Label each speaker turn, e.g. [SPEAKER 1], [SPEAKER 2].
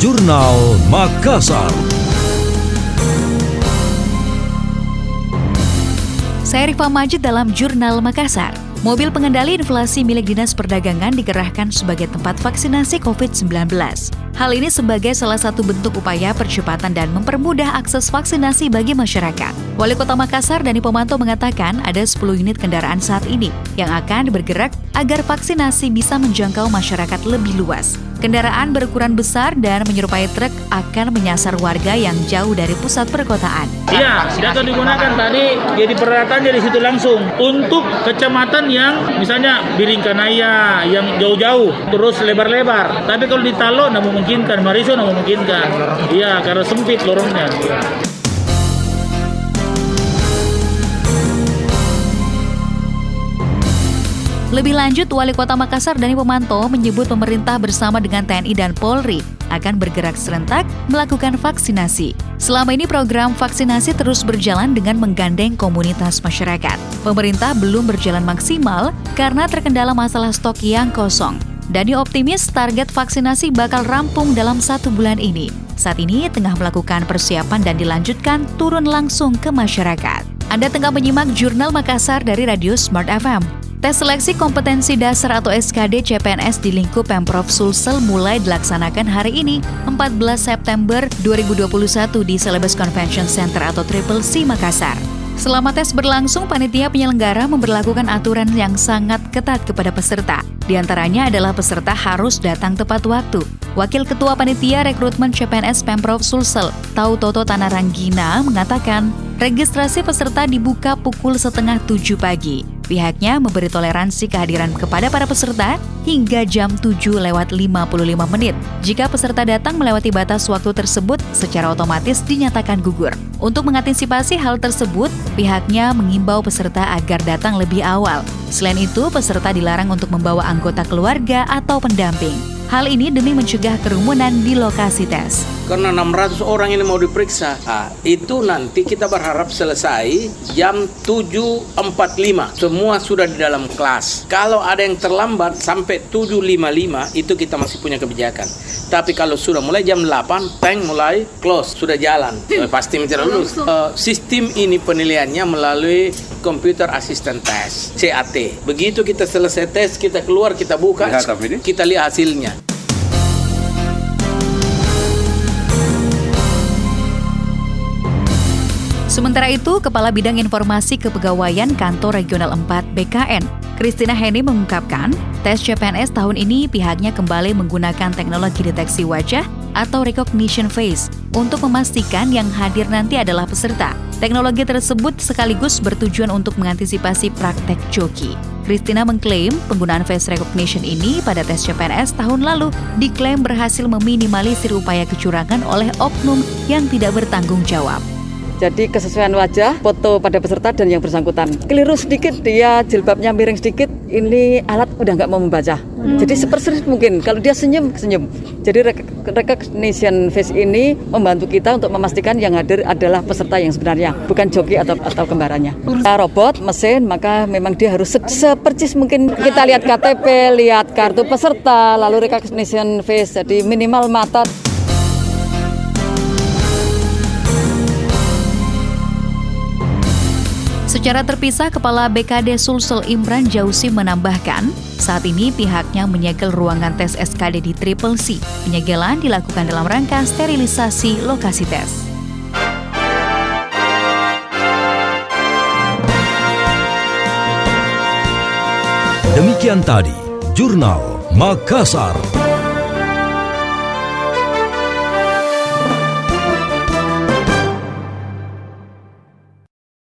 [SPEAKER 1] Jurnal Makassar.
[SPEAKER 2] Saya Rifa Majid dalam Jurnal Makassar. Mobil pengendali inflasi milik Dinas Perdagangan dikerahkan sebagai tempat vaksinasi COVID-19. Hal ini sebagai salah satu bentuk upaya percepatan dan mempermudah akses vaksinasi bagi masyarakat. Wali Kota Makassar Dani Pomanto mengatakan ada 10 unit kendaraan saat ini yang akan bergerak agar vaksinasi bisa menjangkau masyarakat lebih luas. Kendaraan berukuran besar dan menyerupai truk akan menyasar warga yang jauh dari pusat perkotaan.
[SPEAKER 3] Iya, akan digunakan tadi jadi peralatan dari situ langsung untuk kecamatan yang misalnya Biringkanaya yang jauh-jauh terus lebar-lebar. Tapi kalau di Talo tidak memungkinkan, tidak memungkinkan. Iya, karena sempit lorongnya.
[SPEAKER 2] Lebih lanjut, Wali Kota Makassar Dani Pemanto menyebut pemerintah bersama dengan TNI dan Polri akan bergerak serentak melakukan vaksinasi. Selama ini program vaksinasi terus berjalan dengan menggandeng komunitas masyarakat. Pemerintah belum berjalan maksimal karena terkendala masalah stok yang kosong. Dani optimis target vaksinasi bakal rampung dalam satu bulan ini. Saat ini tengah melakukan persiapan dan dilanjutkan turun langsung ke masyarakat. Anda tengah menyimak Jurnal Makassar dari Radio Smart FM. Tes seleksi kompetensi dasar atau SKD CPNS di lingkup Pemprov Sulsel mulai dilaksanakan hari ini, 14 September 2021 di Celebes Convention Center atau Triple C Makassar. Selama tes berlangsung, panitia penyelenggara memperlakukan aturan yang sangat ketat kepada peserta. Di antaranya adalah peserta harus datang tepat waktu. Wakil Ketua Panitia Rekrutmen CPNS Pemprov Sulsel, Tau Toto Tanaranggina, mengatakan registrasi peserta dibuka pukul setengah tujuh pagi. Pihaknya memberi toleransi kehadiran kepada para peserta hingga jam 7 lewat 55 menit. Jika peserta datang melewati batas waktu tersebut, secara otomatis dinyatakan gugur. Untuk mengantisipasi hal tersebut, pihaknya mengimbau peserta agar datang lebih awal. Selain itu, peserta dilarang untuk membawa anggota keluarga atau pendamping. Hal ini demi mencegah kerumunan di lokasi tes
[SPEAKER 4] karena 600 orang ini mau diperiksa. Nah, itu nanti kita berharap selesai jam 7.45. Semua sudah di dalam kelas. Kalau ada yang terlambat sampai 7.55 itu kita masih punya kebijakan. Tapi kalau sudah mulai jam 8, tank mulai close, sudah jalan. Eh, pasti mencari lulus. Uh, sistem ini penilaiannya melalui Computer Assistant Test, CAT. Begitu kita selesai tes, kita keluar, kita buka, kita lihat hasilnya.
[SPEAKER 2] Sementara itu, Kepala Bidang Informasi Kepegawaian Kantor Regional 4 BKN, Christina Heni mengungkapkan, tes CPNS tahun ini pihaknya kembali menggunakan teknologi deteksi wajah atau recognition face untuk memastikan yang hadir nanti adalah peserta. Teknologi tersebut sekaligus bertujuan untuk mengantisipasi praktek joki. Christina mengklaim penggunaan face recognition ini pada tes CPNS tahun lalu diklaim berhasil meminimalisir upaya kecurangan oleh oknum yang tidak bertanggung jawab.
[SPEAKER 5] Jadi kesesuaian wajah, foto pada peserta dan yang bersangkutan. Keliru sedikit, dia jilbabnya miring sedikit, ini alat udah nggak mau membaca. Hmm. Jadi seperti mungkin, kalau dia senyum, senyum. Jadi recognition face ini membantu kita untuk memastikan yang hadir adalah peserta yang sebenarnya, bukan joki atau atau kembarannya. Kita robot, mesin, maka memang dia harus se sepercis mungkin kita lihat KTP, lihat kartu peserta, lalu recognition face, jadi minimal mata.
[SPEAKER 2] Secara terpisah, Kepala BKD Sulsel Imran Jausi menambahkan, saat ini pihaknya menyegel ruangan tes SKD di Triple C. Penyegelan dilakukan dalam rangka sterilisasi lokasi tes.
[SPEAKER 1] Demikian tadi, Jurnal Makassar.